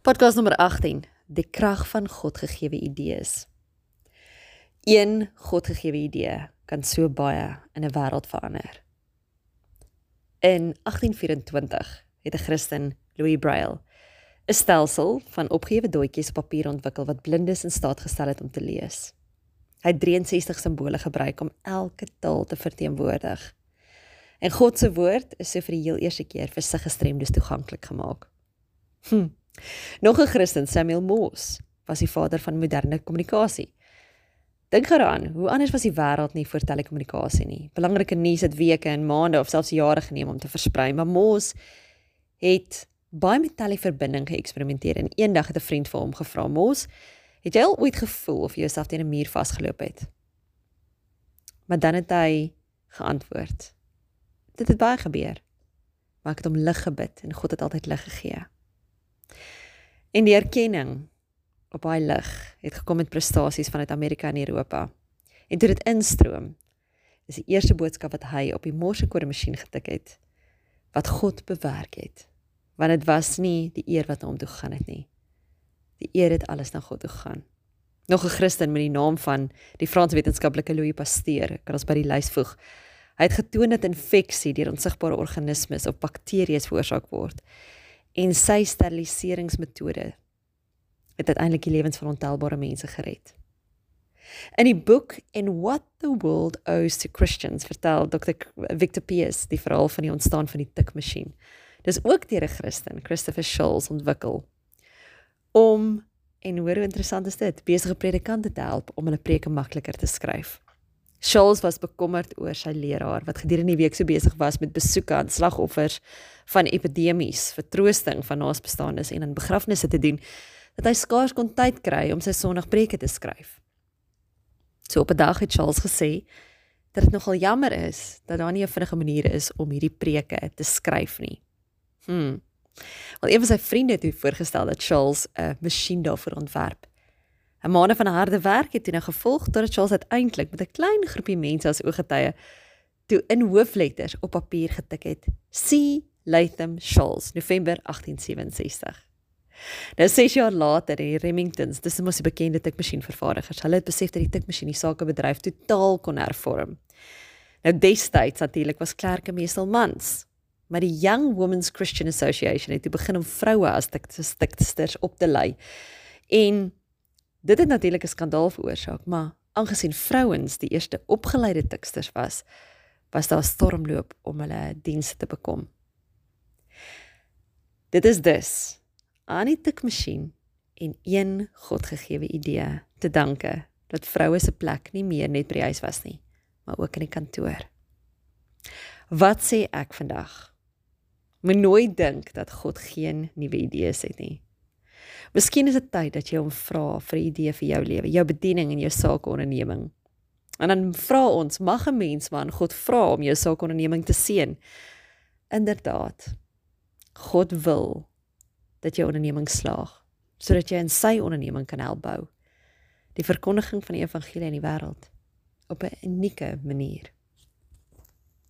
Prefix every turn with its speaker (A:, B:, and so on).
A: Podcast nommer 18: Die krag van God gegeewe idees. Een God gegeewe idee kan so baie in 'n wêreld verander. In 1824 het 'n Christen, Louis Braille, 'n stelsel van opgehewe doetjies op papier ontwikkel wat blindes in staat gestel het om te lees. Hy het 63 simbole gebruik om elke taal te verteenwoordig. En God se woord is so vir die heel eerste keer vir sig gestremdes toeganklik gemaak. Hm. Nog 'n Christen, Samuel Morse, was die vader van moderne kommunikasie. Dink geraan, hoe anders was die wêreld nie voor telekommunikasie nie. Belangrike nuus het weke en maande of selfs jare geneem om te versprei, maar Morse het baie met televerbinding geëksperimenteer en eendag het 'n vriend vir hom gevra: "Morse, het jy al ooit gevoel of jy jouself teen 'n muur vasgeloop het?" Maar dan het hy geantwoord: "Dit het baie gebeur, maar ek het om lig gebid en God het altyd lig gegee." En die erkenning op daai lig het gekom met prestasies vanuit Amerika en Europa. En toe dit instroom, is die eerste boodskap wat hy op die morsekode masjien getik het, wat God bewerk het. Want dit was nie die eer wat na hom toe gegaan het nie. Die eer het alles na God toe gegaan. Nog 'n Christen met die naam van die Franse wetenskaplike Louis Pasteur, kan ons by die lys voeg. Hy het getoon dat infeksie deur onsigbare organismes of bakterieë veroorsaak word en sy steriliseringsmetode het uiteindelik die lewens van ontelbare mense gered. In die boek In What the World Owes to Christians vertel Dr. Victor Pierce die verhaal van die ontstaan van die tikmasjien. Dis ook deur 'n Christen, Christopher Scholes ontwikkel om en hoor hoe interessant is dit, besige predikante te help om hulle preke makliker te skryf. Charles was bekommerd oor sy leraar wat gedurende die week so besig was met besoeke aan slagoffers van epidemies, vertroosting van naasbestaandes en in begrafnisse te doen dat hy skaars kon tyd kry om sy Sondagpreke te skryf. So op 'n dag het Charles gesê dat dit nogal jammer is dat daar nie 'n vinnige manier is om hierdie preke te skryf nie. Hm. Want een van sy vriende het voorgestel dat Charles 'n masjien daarvoor ontwerp. 'n maande van harde werk het toe nou gevolg totdat Charles uiteindelik met 'n klein groepie mense as ooggetuie toe in hoofletters op papier getik het: C. Latham Charles, November 1867. Nou 6 jaar later in Remingtons, dis mos die bekende tikmasjienvervaardigers. Hulle het besef dat die tikmasjien die sakebedryf totaal kon hervorm. Nou destyds natuurlik was klerke meestal mans, maar die Young Women's Christian Association het toe begin om vroue as tiksters op te lei. En Dit het natuurlik 'n skandaal veroorsaak, maar aangesien vrouens die eerste opgeleide tiksters was, was daar stormloop om hulle dienste te bekom. Dit is dus aan die tikmasjien en een Godgegewe idee te danke dat vroue se plek nie meer net by die huis was nie, maar ook in die kantoor. Wat sê ek vandag? Moet nooit dink dat God geen nuwe idees het nie. Miskien is dit tyd dat jy hom vra vir 'n idee vir jou lewe, jou bediening en jou sakeonderneming. En dan vra ons, mag 'n mens man God vra om jou sakeonderneming te seën? Inderdaad. God wil dat jou onderneming slaag sodat jy in sy onderneming kan help bou. Die verkondiging van die evangelie in die wêreld op 'n unieke manier.